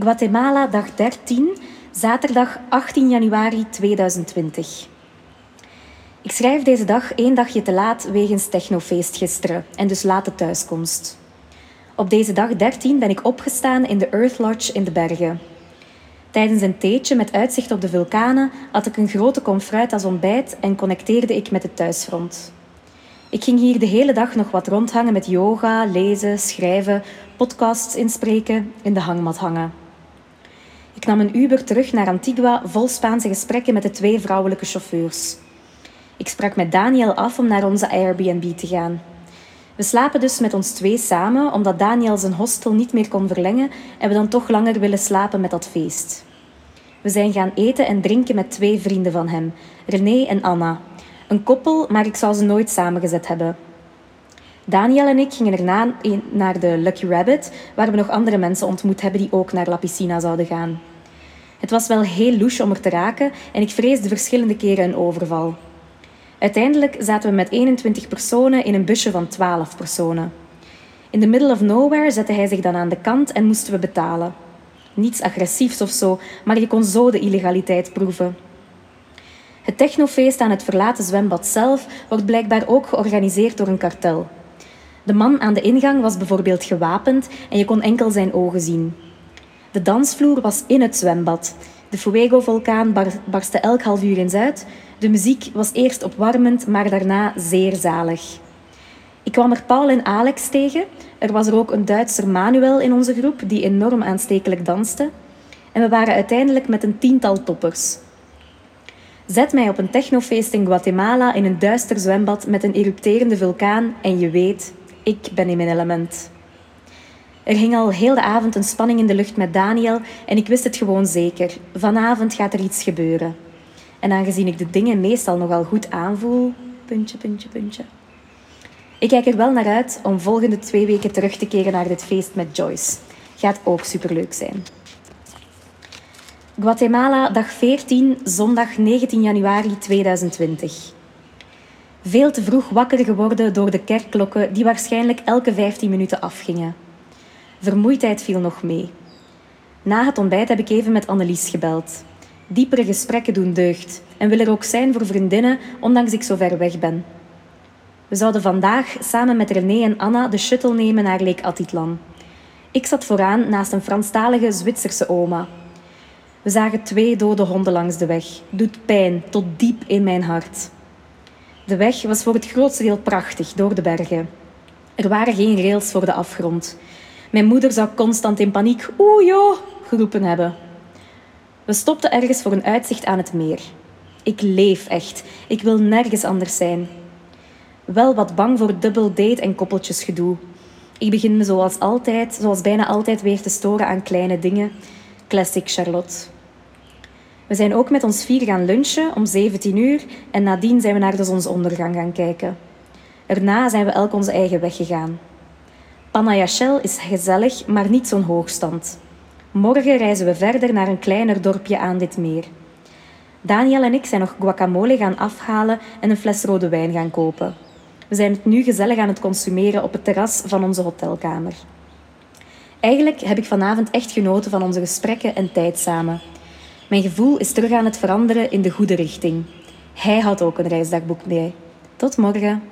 Guatemala, dag 13, zaterdag 18 januari 2020. Ik schrijf deze dag één dagje te laat wegens technofeest gisteren en dus late thuiskomst. Op deze dag 13 ben ik opgestaan in de Earth Lodge in de bergen. Tijdens een theetje met uitzicht op de vulkanen had ik een grote kom fruit als ontbijt en connecteerde ik met het thuisfront. Ik ging hier de hele dag nog wat rondhangen met yoga, lezen, schrijven, podcasts inspreken, in de hangmat hangen. Ik nam een Uber terug naar Antigua vol Spaanse gesprekken met de twee vrouwelijke chauffeurs. Ik sprak met Daniel af om naar onze Airbnb te gaan. We slapen dus met ons twee samen, omdat Daniel zijn hostel niet meer kon verlengen en we dan toch langer willen slapen met dat feest. We zijn gaan eten en drinken met twee vrienden van hem, René en Anna. Een koppel, maar ik zou ze nooit samengezet hebben. Daniel en ik gingen erna naar de Lucky Rabbit, waar we nog andere mensen ontmoet hebben die ook naar La Piscina zouden gaan. Het was wel heel louche om er te raken en ik vreesde verschillende keren een overval. Uiteindelijk zaten we met 21 personen in een busje van 12 personen. In the middle of nowhere zette hij zich dan aan de kant en moesten we betalen. Niets agressiefs of zo, maar je kon zo de illegaliteit proeven. Het technofeest aan het verlaten zwembad zelf wordt blijkbaar ook georganiseerd door een kartel. De man aan de ingang was bijvoorbeeld gewapend en je kon enkel zijn ogen zien. De dansvloer was in het zwembad. De Fuego-vulkaan barstte elk half uur eens uit. De muziek was eerst opwarmend, maar daarna zeer zalig. Ik kwam er Paul en Alex tegen. Er was er ook een Duitser Manuel in onze groep die enorm aanstekelijk danste. En we waren uiteindelijk met een tiental toppers. Zet mij op een technofeest in Guatemala in een duister zwembad met een erupterende vulkaan en je weet, ik ben in mijn element. Er hing al heel de avond een spanning in de lucht met Daniel en ik wist het gewoon zeker. Vanavond gaat er iets gebeuren. En aangezien ik de dingen meestal nogal goed aanvoel, puntje, puntje, puntje. Ik kijk er wel naar uit om volgende twee weken terug te keren naar dit feest met Joyce. Gaat ook superleuk zijn. Guatemala, dag 14, zondag 19 januari 2020. Veel te vroeg wakker geworden door de kerkklokken die waarschijnlijk elke 15 minuten afgingen. Vermoeidheid viel nog mee. Na het ontbijt heb ik even met Annelies gebeld. Diepere gesprekken doen deugd en wil er ook zijn voor vriendinnen, ondanks ik zo ver weg ben. We zouden vandaag samen met René en Anna de shuttle nemen naar Lake Atitlan. Ik zat vooraan naast een Franstalige Zwitserse oma. We zagen twee dode honden langs de weg. Doet pijn tot diep in mijn hart. De weg was voor het grootste deel prachtig door de bergen. Er waren geen rails voor de afgrond. Mijn moeder zou constant in paniek oeh joh geroepen hebben. We stopten ergens voor een uitzicht aan het meer. Ik leef echt. Ik wil nergens anders zijn. Wel wat bang voor dubbel date en koppeltjesgedoe. Ik begin me zoals altijd, zoals bijna altijd, weer te storen aan kleine dingen. Classic Charlotte. We zijn ook met ons vier gaan lunchen om 17 uur en nadien zijn we naar de zonsondergang gaan kijken. Erna zijn we elk onze eigen weg gegaan. Panayachel is gezellig, maar niet zo'n hoogstand. Morgen reizen we verder naar een kleiner dorpje aan dit meer. Daniel en ik zijn nog guacamole gaan afhalen en een fles rode wijn gaan kopen. We zijn het nu gezellig aan het consumeren op het terras van onze hotelkamer. Eigenlijk heb ik vanavond echt genoten van onze gesprekken en tijd samen. Mijn gevoel is terug aan het veranderen in de goede richting. Hij had ook een reisdagboek mee. Tot morgen.